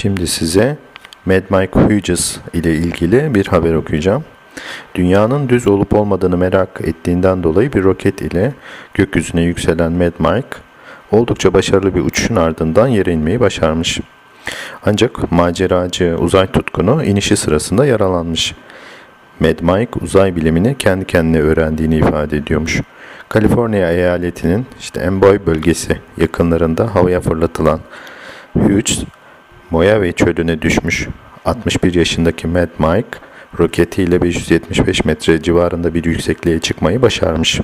Şimdi size Mad Mike Hughes ile ilgili bir haber okuyacağım. Dünyanın düz olup olmadığını merak ettiğinden dolayı bir roket ile gökyüzüne yükselen Mad Mike oldukça başarılı bir uçuşun ardından yere inmeyi başarmış. Ancak maceracı uzay tutkunu inişi sırasında yaralanmış. Mad Mike uzay bilimini kendi kendine öğrendiğini ifade ediyormuş. Kaliforniya eyaletinin işte Amboy bölgesi yakınlarında havaya fırlatılan Hughes Mojave çölüne düşmüş 61 yaşındaki Mad Mike roketiyle 575 metre civarında bir yüksekliğe çıkmayı başarmış.